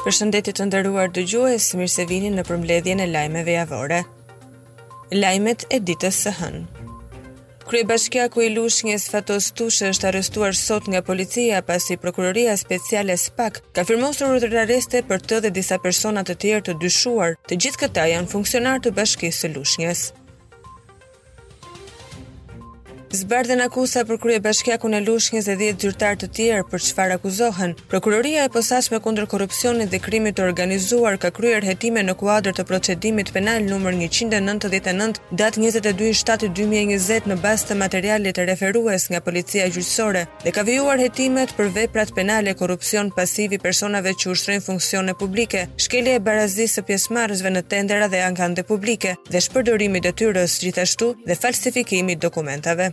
Përshëndetje të nderuar dëgjues, mirë se vini në përmbledhjen e lajmeve javore. Lajmet e ditës së hënë. Kryebashkiaku i Lushnjës Fatos Tushe është arrestuar sot nga policia pasi prokuroria speciale SPAK ka firmosur urdhër arreste për të dhe disa persona të tjerë të dyshuar. Të gjithë këta janë funksionarë të bashkisë së Lushnjës. Zbardhen akuza për kryebashkiakun e Lushnjës dhe 10 zyrtarë të tjerë për çfarë akuzohen. Prokuroria e Posaçme kundër Korrupsionit dhe Krimit të Organizuar ka kryer hetime në kuadër të procedimit penal numër 199 datë 22 7 2020 në bazë të materialit referues nga Policia Gjyqësore. Dhe ka vijuar hetimet për veprat penale korrupsion pasiv i personave që ushtrojnë funksione publike, shkelje e barazisë së pjesëmarrësve në tendera dhe ankande publike dhe shpërdorim i detyrës, gjithashtu dhe falsifikim i dokumentave.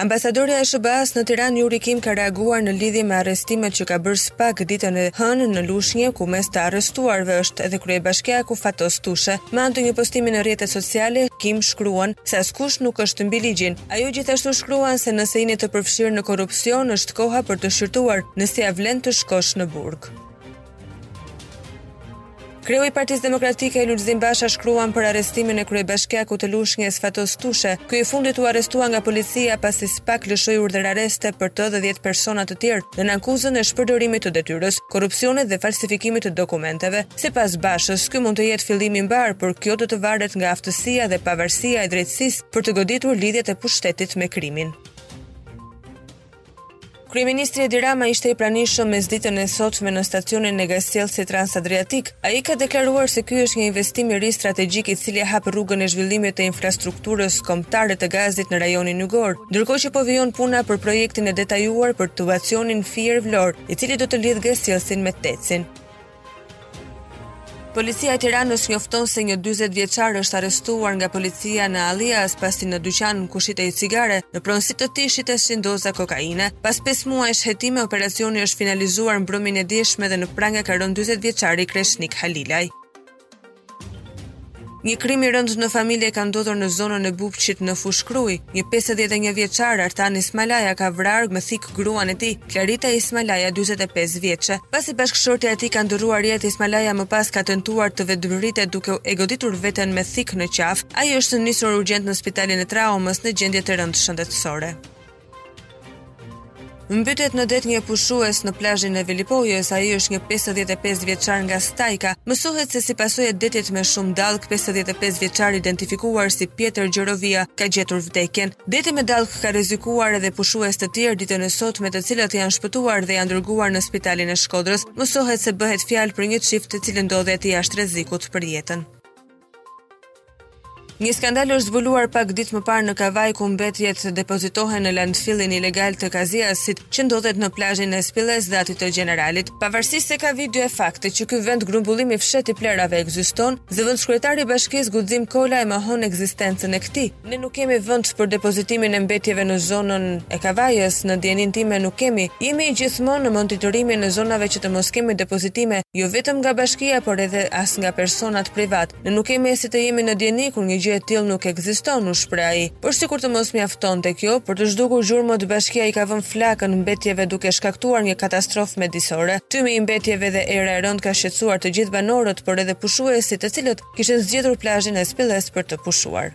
Ambasadorja e SHBA-s në Tiranë Yuri Kim ka reaguar në lidhje me arrestimet që ka bërë spak ditën e hënë në Lushnje, ku mes të arrestuarve është edhe kryebashkiaku Fatos Tushe. Me anë të një postimi në rrjetet sociale, Kim shkruan se askush nuk është mbi ligjin, Ajo gjithashtu shkruan se nëse jeni të përfshirë në korrupsion është koha për të shqyrtuar nëse ia vlen të shkosh në burg. Kreu i Partisë Demokratike Lulzim Basha shkruan për arrestimin e kryebashkiakut të Lushnjes Fatos Tushe. Ky i fundit u arrestua nga policia pasi spak lëshoi urdhër arreste për të dhe 10 persona të tjerë nën akuzën e shpërdorimit të detyrës, korrupsionit dhe falsifikimit të dokumenteve. Sipas Bashës, ky mund të jetë fillim i mbarë, por kjo do të varet nga aftësia dhe pavarësia e drejtësisë për të goditur lidhjet e pushtetit me krimin. Kryeministri Edi Rama ishte i pranishëm mesditën e sotme në stacionin e gazsjellësit Transadriatik. Ai ka deklaruar se ky është një investim i ri strategjik i cili hap rrugën e zhvillimit të infrastrukturës kombëtare të gazit në rajonin jugor, ndërkohë që po vijon puna për projektin e detajuar për tubacionin Fier Vlorë, i cili do të lidhë gazsjellësin me Tecin. Policia e Tiranës njofton se një 40 vjeçar është arrestuar nga policia në Alias pasi në dyqan ku shitej cigare, në pronësi të tij shiteshin doza kokaine. Pas 5 muajsh hetime, operacioni është finalizuar mbrëmjen e djeshme dhe në pranga ka rënë 40 vjeçari Kreshnik Halilaj. Një krim i rëndë në familje ka ndodhur në zonën e Bubqit në Fushë-Krujë. Një 51 vjeçar Artan Ismalaja ka vrarë me thikë gruan e tij, Klarita Ismalaja 45 vjeçe. Pasi bashkëshortja e tij ka ndërruar jetë, Ismalaja më pas ka tentuar të vetëvritet duke e goditur veten me thikë në qafë. Ai është nisur urgjent në spitalin e traumës në gjendje të rëndë shëndetësore. Mbytet në det një pushues në plazhin e Velipojës, ai është një 55 vjeçar nga Stajka. Mësohet se si pasojë e detit me shumë dallgë, 55 vjeçar identifikuar si Pjetër Gjorovia ka gjetur vdekjen. Deti me dallgë ka rrezikuar edhe pushues të tjerë ditën e sotme, të cilët janë shpëtuar dhe janë dërguar në spitalin e Shkodrës. Mësohet se bëhet fjalë për një çift i cili ndodhet jashtë rrezikut për jetën. Një skandal është zbuluar pak ditë më parë në Kavajë ku mbetjet depozitohen në landfillin ilegal të Kaziasit, që ndodhet në plazhin e Spillesë dhe atij të Gjeneralit. Pavarësisht se ka video e fakte që ky vend grumbullimi i fshehtë i plehrave ekziston, zëvendëskryetari i bashkisë Guxim Kola e mohon ekzistencën e këtij. Ne nuk kemi vend për depozitimin e mbetjeve në zonën e Kavajës, në dijeninë time nuk kemi. Jemi gjithmonë në monitorimin e zonave që të mos kemi depozitime, jo vetëm nga bashkia por edhe as nga personat privatë. Ne nuk kemi si të jemi në dijeni kur një gjë e tillë nuk ekziston, u shpreh ai. Por sikur të mos mjaftonte kjo, për të zhdukur gjurmët bashkia i ka vënë flakën mbetjeve duke shkaktuar një katastrofë mjedisore. Tymi i mbetjeve dhe era e rëndë ka shqetësuar të gjithë banorët por edhe pushuesit të cilët kishin zgjedhur plazhin e Spillesë për të pushuar.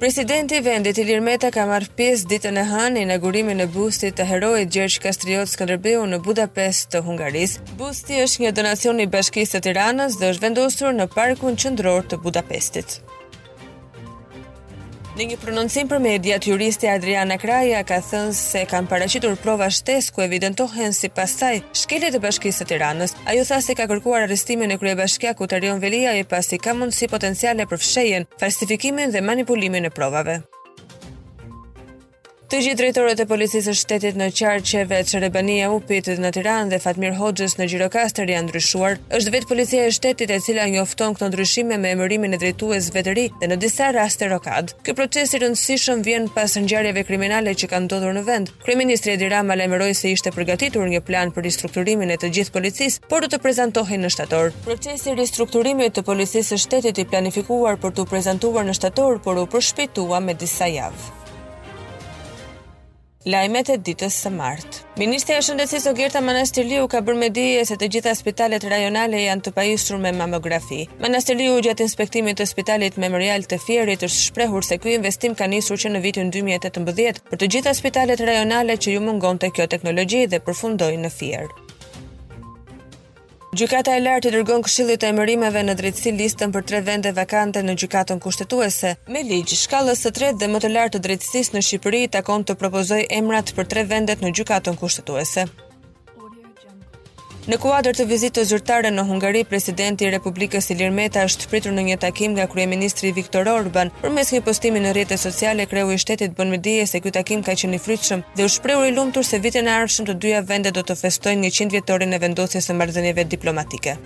Presidenti i vendit Ilir Meta ka marrë pjesë ditën e hënë në inaugurimin e bustit të heroit Gjergj Kastriot Skënderbeu në Budapest të Hungarisë. Busti është një donacion i Bashkisë së Tiranës dhe është vendosur në Parkun Qendror të Budapestit. Në një prononcim për mediat, juristja Adriana Kalaja ka thënë se kanë paraqitur prova shtesë ku evidentohen sipas saj shkeljet e bashkisë së Tiranës. Ajo tha se ka kërkuar arrestimin e kryebashkiakut Erion Veliaj pasi ka mundësi potenciale për fshehjen, falsifikimin dhe manipulimin e provave. Të gjithë drejtorët e policisë së shtetit në qarqe, veç Rebani Jaupit në Tiranë dhe Fatmir Hoxhës në Gjirokastër janë ndryshuar. Është vetë policia e shtetit e cila njofton këto ndryshime me emërimin e drejtuesve të rinj dhe në disa raste rokadë. Ky proces i rëndësishëm vjen pas ngjarjeve kriminale që kanë ndodhur në vend. Kryeministri Edi Rama lajmëroi se ishte përgatitur një plan për ristrukturimin e të gjithë policisë, por do të prezantohej në shtator. Procesi i ristrukturimit të policisë së shtetit i planifikuar për t'u prezantuar në shtator, por u përshpejtua me disa javë. Lajmet e ditës së martë. Ministrja e Shëndetësisë Ogerta Manastirliu ka bërë me dije se të gjitha spitalet rajonale janë të pajisur me mamografi. Manastirliu gjatë inspektimit të spitalit Memorial të Fierit është shprehur se ky investim ka nisur që në vitin 2018 për të gjitha spitalet rajonale që u mungonte kjo teknologji dhe përfundoi në Fier. Gjykata e Lartë i dërgon Këshillit të Emërimeve në Drejtësi listën për tre vende vakante në Gjykatën Kushtetuese. Me ligj, shkallës së tretë dhe më të lartë të drejtësisë në Shqipëri i takon të propozojë emrat për tre vendet në Gjykatën Kushtetuese. Në kuadër të vizitës zyrtare në Hungari, presidenti i Republikës Ilir Meta është pritur në një takim nga kryeministri Viktor Orban. Përmes një postimi në rrjetet sociale, kreu i shtetit bën me dije se ky takim ka qenë i frytshëm. dhe u shpreh i lumtur se vitin e ardhshëm të dyja vendet do të festojnë njëqind vjetorin e vendosjes së marrëdhënieve diplomatike.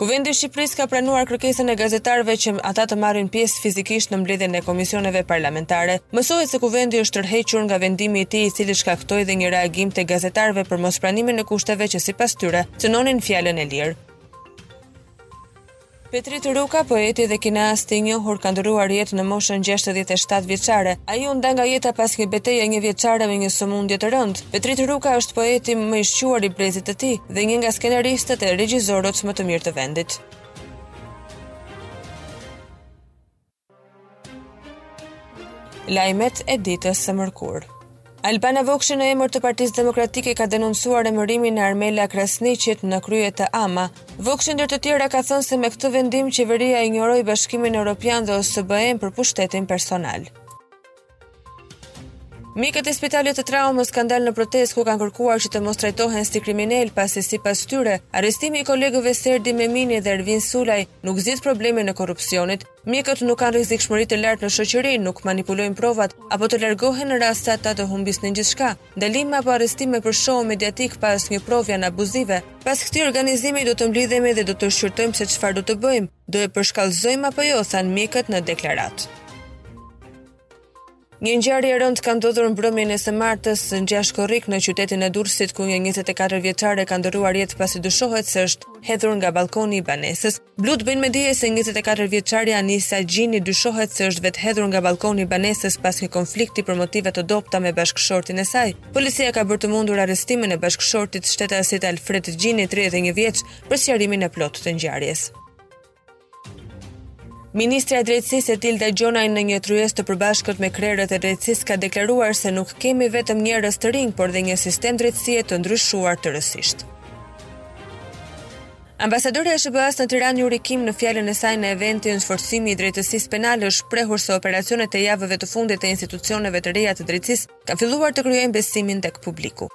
Kuvendi i Shqipërisë ka pranuar kërkesën e gazetarëve që ata të marrin pjesë fizikisht në mbledhjen e komisioneve parlamentare. Mësohet se Kuvendi është tërhequr nga vendimi i tij i cili shkaktoi dhe një reagim të gazetarëve për mospranimin e kushteve që sipas tyre cënonin fjalën e lirë. Petrit Ruka, poeti dhe kineast i njohur, ka ndërruar jetë në moshën gjashtëdhjetë e shtatë vjeçare. Ai u nda nga jeta pas një beteje njëvjeçare me një sëmundje të rëndë. Petrit Ruka është poeti më i shquar i brezit të tij dhe një nga skenaristët e regjizorët më të mirë të vendit. Lajmet e ditës së mërkurë. Albana Vokshi në emër të Partisë Demokratike ka denoncuar emërimin e Armela Krasniqit në krye të AMA. Vokshi ndër të tjera ka thënë se me këtë vendim qeveria injoroi Bashkimin Evropian dhe OSBE-n për pushtetin personal. Mjekët e spitalit të traumës kanë dalë në protestë ku kanë kërkuar që të mos trajtohen si kriminelë, pasi sipas tyre, arrestimi i kolegëve Serdi Memini dhe Ervin Sulaj nuk zgjidh problemin e korrupsionit. Mjekët nuk kanë rrezikshmëri të lartë në shoqëri, nuk manipulojnë provat apo të largohen në rast se ata të humbisnin gjithçka. Ndalime apo arrestime për show mediatik pa asnjë provë janë abuzive. Pas këtij organizimi do të mblidhemi dhe do të shqyrtojmë se çfarë do të bëjmë. Do e përshkallëzojmë apo jo, thanë mjekët në deklaratë. Një ngjarje e rëndë ka ndodhur mbrëmjen e së martës në gjashtë korrik në qytetin e Durrësit ku një 24 vjeçare ka ndërruar jetë pasi dyshohet se është hedhur nga balkoni i banesës. Blutë bëjnë me dije se 24 vjeçarja Anisa Gjini dyshohet se është vetëhedhur nga balkoni i banesës pas një konflikti për motive të dobëta me bashkëshortin e saj. Policia ka bërë të mundur arrestimin e bashkëshortit shtetasit Alfred Gjini, 31 vjeç, për sqarimin e plotë të ngjarjes. Ministrja e Drejtësisë Etilda Gjonaj në një tryezë të përbashkët me krerët e drejtësisë ka deklaruar se nuk kemi vetëm njerëz të rinj, por dhe një sistem drejtësie të ndryshuar tërësisht. Ambasadorja e SHBA-s në Tiranë Yuri Kim në fjalën e saj në eventin Forcimi i drejtësisë penale është shprehur se operacionet e javëve të fundit të institucioneve të reja të drejtësisë kanë filluar të krijojnë besimin tek publiku.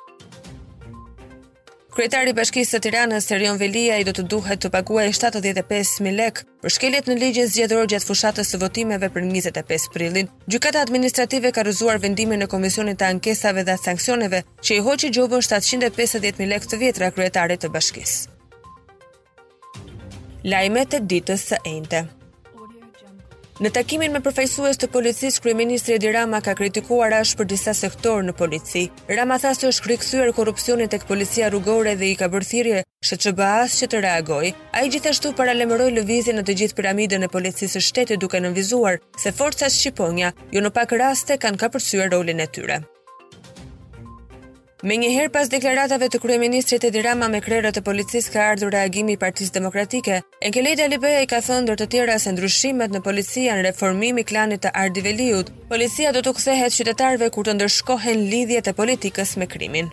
Kryetari i Bashkisë së Tiranës, Erion Veliaj, do të duhet të paguajë 75.000 lekë për shkeljet në ligjin zgjedhor gjatë fushatës së votimeve për 25 prillin. Gjykata Administrative ka rrëzuar vendimin e Komisionit të Ankesave dhe Sanksioneve, që i hoqi gjobën 750.000 lekë të vjetra kryetarit të bashkisë. Lajmet e ditës së enjte. Në takimin me përfaqësues të policisë, kryeministri Edi Rama ka kritikuar ashpër disa sektorë në polici. Rama tha se është krikthyer korrupsioni tek policia rrugore dhe i ka bërë thirrje SHÇBA-së që të reagojë. Ai gjithashtu paralajmëroi lëvizje në të gjithë piramidën e policisë së shtetit duke nënvizuar se forcat shqiponja jo në pak raste kanë kapërcyer rolin e tyre. Menjëherë pas deklaratave të kryeministrit Edi Rama me krerët e policisë ka ardhur reagimi i Partisë Demokratike. Enkelejd Alibeaj ka thënë ndër të tjera se ndryshimet në polici janë riformimi i klanit të Ardi Veliut. Policia do t'u kthehet qytetarëve kur të ndëshkohen lidhjet e politikës me krimin.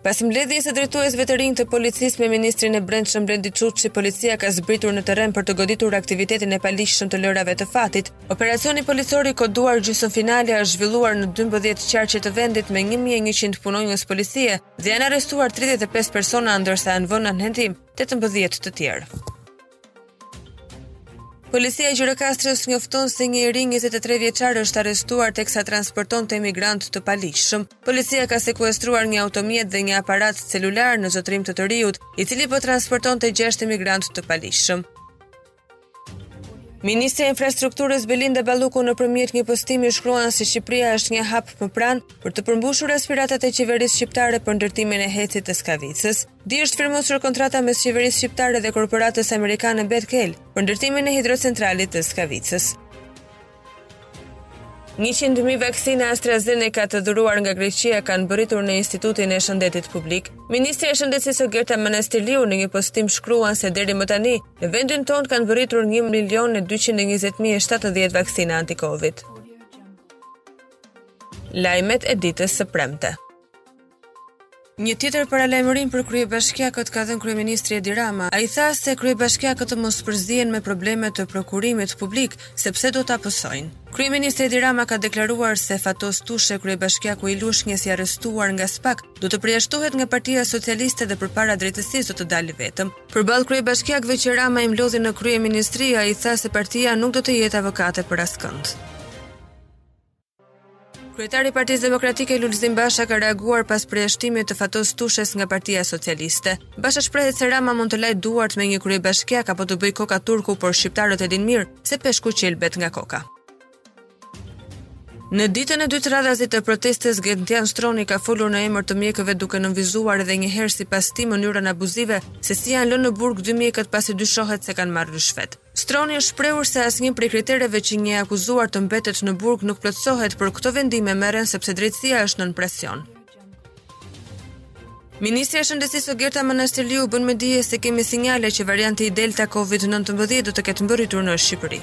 Pas mbledhjes së drejtuesve të rinj të policisë me ministrin e Brendshëm Bledi Çuçi, policia ka zbritur në terren për të goditur aktivitetin e paligjshëm të lojërave të fatit. Operacioni policor i koduar gjysmëfinale është zhvilluar në 12 qarqe të vendit me 1100 punonjës policie dhe janë arrestuar 35 persona ndërsa janë vënë nën hetim 18 të tjerë. Policia e Gjirokastrës njofton se një i ri 23 vjeçar është arrestuar teksa transportonte emigrantë të paligjshëm. Policia ka sekuestruar një automjet dhe një aparat celular në zotërim të të riut, i cili po transportonte 6 emigrantë të paligjshëm. Ministrja e Infrastrukturës Belinda Balluku nëpërmjet një postimi shkruan se Shqipëria është një hap më pranë për të përmbushur aspiratat e qeverisë shqiptare për ndërtimin e hecit të Skavicës. Dje është firmosur kontrata mes qeverisë shqiptare dhe korporatës amerikane Bechtel për ndërtimin e hidrocentralit të Skavicës. 100.000 vaksina AstraZeneca të dhuruara nga Greqia kanë mbërritur në Institutin e Shëndetit Publik. Ministrja e Shëndetësisë Ogerta Manastirliu në një postim shkruan se deri më tani në vendin tonë kanë mbërritur 1.220.070 vaksina anti-Covid. Lajmet e ditës së premte. Një tjetër paralajmërim për kryebashkiakët ka dhënë kryeministri Edi Rama. Ai tha se kryebashkiakët mos përzihen me probleme të prokurimit publik, sepse do ta pësojnë. Kryeministri Edi Rama ka deklaruar se Fatos Tushe, kryebashkiaku i Lushnjes i arrestuar nga SPAK, do të përjashtohet nga Partia Socialiste dhe përpara drejtësisë do të dalë vetëm. Përballë kryebashkiakëve që Rama i mblodhi në kryeministri, ai tha se partia nuk do të jetë avokate për askënd. Kryetari i Partisë Demokratike Lulzim Basha ka reaguar pas përjashtimit të Fatos Tushes nga Partia Socialiste. Basha shprehet se Rama mund të lajë duart me një kryebashkiak apo të bëjë koka turku, por shqiptarët e dinë mirë se peshku qelbet nga koka. Në ditën e dytë radhazi të protestës, Gentian Stroni ka folur në emër të mjekëve duke nënvizuar edhe një herë sipas tij mënyrën abuzive se si janë lënë në burg dy mjekët pasi dyshohet se kanë marrë ryshfet. Stroni është shprehur se asnjë prej kritereve që një i akuzuar të mbetet në burg nuk plotësohet, por këto vendime merren sepse drejtësia është nën presion. Ministrja e Shëndetësisë Ogerta Manastirliu bën me dije se kemi sinjale që varianti Delta COVID-19 do të ketë mbërritur në Shqipëri.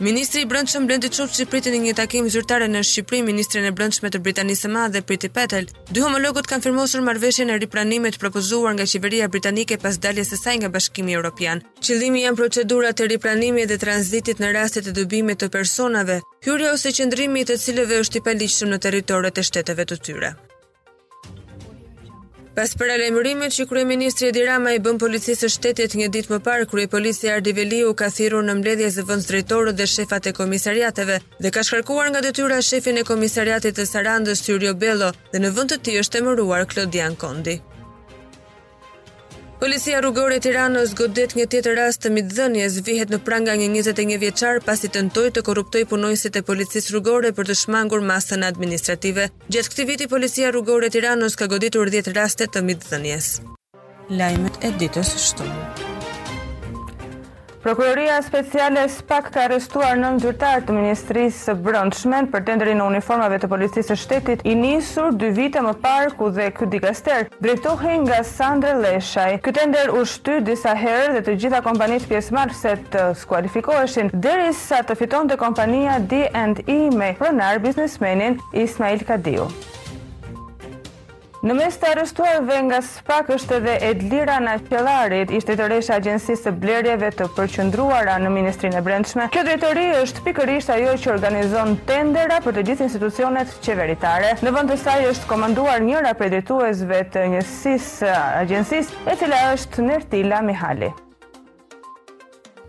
Ministri i Brendshëm Bledi Çuçi priti në një takim zyrtar në Shqipëri ministren e Brendshme të Britanisë së Madhe Priti Patel. Dy homologët kanë firmosur marrëveshjen e ripranimit të propozuar nga qeveria britanike pas daljes së saj nga Bashkimi Evropian. Qëllimi janë procedurat e ripranimit dhe tranzitit në rastet e dëbimit të personave, hyrja ose qëndrimi i të cilëve është i paligjshëm në territoret e shteteve të tyre. Pas paralajmërimit që kryeministri Edi Rama i bën policisë së shtetit një ditë më parë, kryepolici Ardi Veliu ka thirrur në mbledhje zëvendësdrejtorët dhe shefat e komisariateve dhe ka shkarkuar nga detyra shefin e komisariatit të Sarandës Syrio Bello dhe në vend të tij është emëruar Klodian Kondi. Policia rrugore e Tiranës godet një tjetër rast të mitëdhënies, vihet në pranga një 21 vjeçar pasi tentoi të korruptojë punonjësit e policisë rrugore për të shmangur masën administrative. Gjatë këtij viti Policia rrugore e Tiranës ka goditur 10 raste të mitëdhënies. Lajmet e ditës shtunë. Prokuroria Speciale SPAK ka arrestuar nëntë zyrtarë të Ministrisë së Brendshme për tenderin e uniformave të Policisë së Shtetit, i nisur dy vite më parë ku dhe ky dikaster drejtohej nga Sandër Lleshaj. Ky tender u shty disa herë dhe të gjitha kompanitë pjesëmarrëse të skualifikoheshin derisa të fitonte kompania D and E me pronar biznesmenin Ismail Kadiu. Në mes të arrestuarve nga SPAK është edhe Edlira Naqellari, ish-drejtoresha e Agjencisë së Blerjeve të Përqendruara në Ministrinë e Brendshme. Kjo drejtori është pikërisht ajo që organizon tendera për të gjithë institucionet qeveritare. Në vend të saj është komanduar njëra prej drejtuesve të njësisë së Agjencisë, e cila është Nertila Mihali.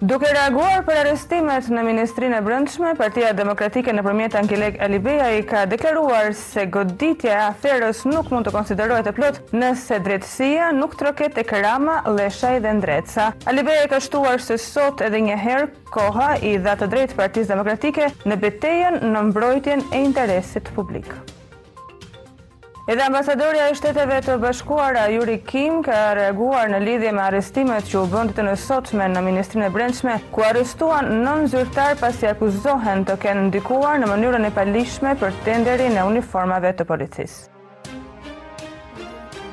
Duke reaguar për arrestimet në Ministrinë e Brendshme, Partia Demokratike nëpërmjet Enkelejd Alibeajt ka deklaruar se goditja e aferës nuk mund të konsiderohet e plotë nëse drejtësia nuk troket tek Rama, Lleshaj dhe Ndreca. Alibeaj ka shtuar se sot edhe një herë koha i dha të drejtë Partisë Demokratike në betejën në mbrojtjen e interesit publik. Edhe ambasadorja e Shteteve të Bashkuara, Yuri Kim, ka reaguar në lidhje me arrestimet që u bënë ditën e sotme në Ministrinë e Brendshme, ku arrestuan nëntë zyrtarë pasi akuzohen të kenë ndikuar në mënyrën e paligjshme për tenderin e uniformave të policisë.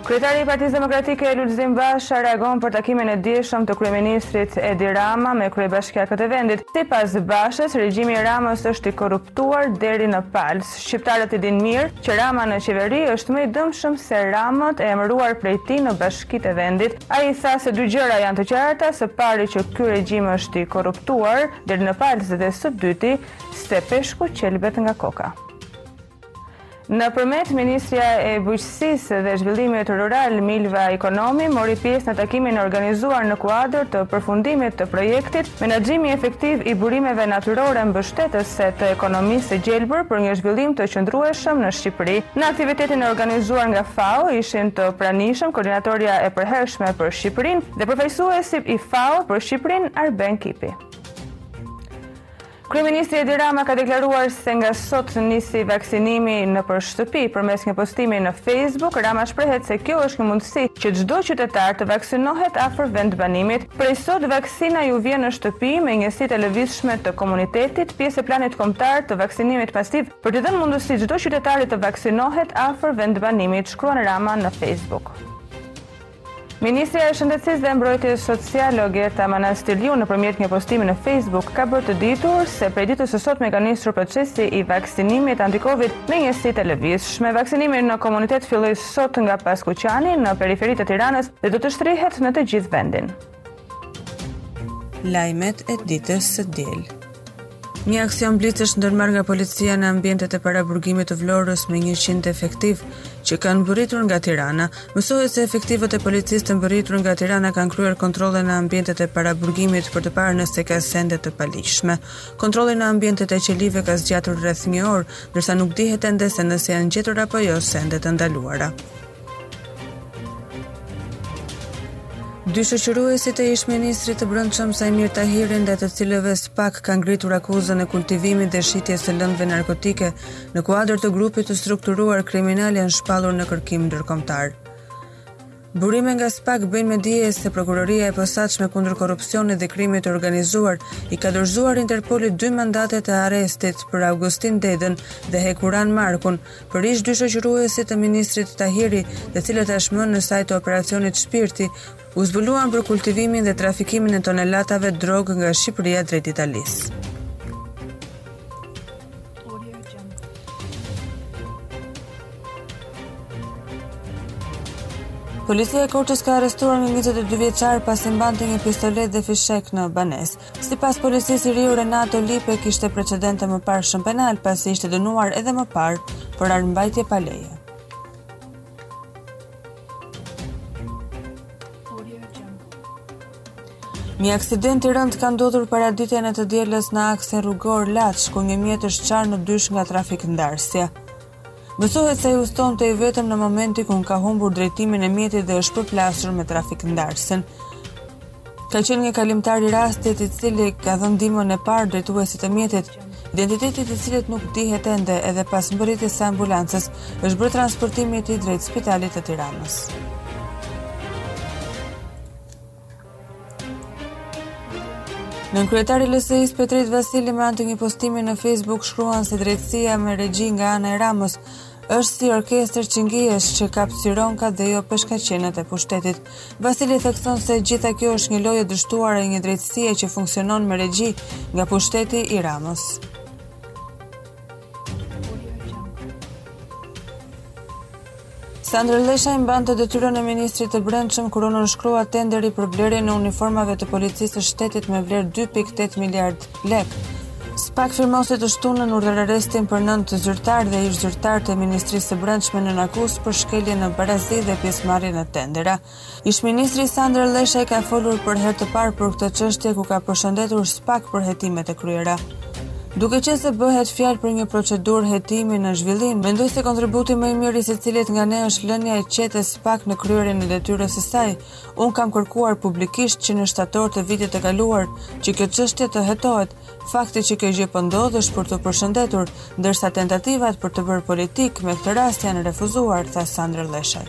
Kryetari i Partisë Demokratike Lulzim Basha reagon për takimin e djeshëm të kryeministrit Edi Rama me kryebashkiakët e vendit. Sipas Bashës, regjimi i Ramës është i korruptuar deri në palcë. Shqiptarët e dinë mirë, që Rama në qeveri është më i dëmshëm se Ramët e emëruar prej tij në bashkitë e vendit. Ai tha se dy gjëra janë të qarta, së pari që ky regjim është i korruptuar deri në palcë dhe së dyti, se peshku qelbet nga koka. Në Përmet ministrja e Bujqësisë dhe Zhvillimit Rural Milva Ekonomi mori pjesë në takimin e organizuar në kuadër të përfundimit të projektit Menaxhimi efektiv i burimeve natyrore mbështetëse të ekonomisë së gjelbër për një zhvillim të qëndrueshëm në Shqipëri. Në aktivitetin e organizuar nga FAO ishin të pranishëm Koordinatorja e Përhershme për Shqipërinë dhe Përfaqësuesi i FAO për Shqipërinë, Arben Kipi. Kryeministri Edi Rama ka deklaruar se nga sot nisi vaksinimi nëpër shtëpi. Përmes një postimi në Facebook, Rama shprehet se kjo është një mundësi që çdo qytetar të vaksinohet afër vendbanimit. Prej sot vaksina ju vjen në shtëpi me njësitë e lëvizshme të komunitetit, pjesë e planit kombëtar të vaksinimit masiv për t'i dhënë mundësi çdo qytetari të vaksinohet afër vendbanimit, shkruan Rama në Facebook. Ministrja e Shëndetësisë dhe Mbrojtjes Sociale Ogerta Manastirliu nëpërmjet një postimi në Facebook ka bërë të ditur se prej ditës së sotme ka nisur procesi i vaksinimit anti-Covid me njësi të lëvizshme. Vaksinimi në komunitet filloi sot nga Paskuqani në periferi të Tiranës dhe do të shtrihet në të gjithë vendin. Lajmet e ditës së diel. Një aksion blic është ndërmarrë nga policia në ambientet e paraburgimit të Vlorës me 100 efektivë që kanë mbërritur nga Tirana. Mësohet se efektivët e policisë të mbërritur nga Tirana kanë kryer kontrolle në ambientet e paraburgimit për të parë nëse ka sende të paligjshme. Kontrolli në ambientet e qelive ka zgjatur rreth një orë, ndërsa nuk dihet ende se nëse janë gjetur apo jo sende të ndaluara. Dy shoqëruesit e ish-ministrit të Brendshëm Saimir Tahiri ndaj të cilëve SPAK ka ngritur akuzën e kultivimit dhe shitjes së lëndëve narkotike në kuadër të grupit të strukturuar kriminal janë shpallur në kërkim ndërkombëtar. Burime nga SPAK bëjnë me dije se prokuroria e posaçme kundër korrupsionit dhe krimit të organizuar i ka dorëzuar Interpolit dy mandatet e arrestit për Augustin Dedën dhe Hekuran Markun, Për ish dy shoqëruesit të ministrit Tahiri, të cilët tashmë në sajë të operacionit Shpirti, u zbuluan për kultivimin dhe trafikimin e tonelatave drogë nga Shqipëria drejt Italisë. Policia e Korçës ka arrestuar një 22 vjeçar pasi mbante një pistoletë dhe fishekë në banesë. Sipas policisë i riu Renato Lipe kishte precedente më parë shumë penal pasi ishte dënuar edhe më parë për armëmbajtje pa leje. Një aksident i rëndë ka ndodhur paraditen e të dielës në aksin rrugor Laç, ku një mjet është çarë në dysh nga trafikndarësja. Mësohet se ai udhëtonte i vetëm në momentin kur ka humbur drejtimin e mjetit dhe është përplasur me trafikndarësin. Ka qenë një kalimtar i rastit i cili ka dhënë ndihmën e parë drejtuesit të mjetit, identiteti i të cilit nuk dihet ende edhe pas mbërritjes së ambulancës, është bërë transportimi i tij drejt spitalit të Tiranës. Nënkryetari i LSI-së Petrit Vasili me anë të një postimi në Facebook shkruan se drejtësia me regji nga ana e Ramës është si orkestër çengish që kap cironkat dhe jo peshkaqenët e pushtetit. Vasili thekson se gjitha kjo është një lojë e dështuar e një drejtësie që funksionon me regji nga pushteti i Ramës. Sandër Lleshaj mbante detyrën e ministrit të brendshëm kur u nënshkrua tenderi për blerjen e uniformave të policisë së shtetit me vlerë 2.8 miliard lekë. Spak firmosi të shtunën urdhërarrestin për nëntë zyrtarë dhe ish zyrtarë të Ministrisë së Brendshme nën akuzë për shkelje në barazi dhe pjesëmarrje në tendera. Ish-ministri Sandër Lleshaj ka folur për herë të parë për këtë çështje ku ka përshëndetur spak për hetimet e kryera. Duke qenë se bëhet fjalë për një procedurë hetimi në zhvillim, mendoj se kontributi më i mirë i secilit nga ne është lënia e qetë e spak në kryerjen e detyrës së saj. Unë kam kërkuar publikisht që në shtator të vitit të kaluar që kjo çështje të hetohet. Fakti që kjo gjë po ndodh është për t'u përshëndetur, ndërsa tentativat për të bërë politikë me këtë rast janë refuzuar, tha Sandër Lleshaj.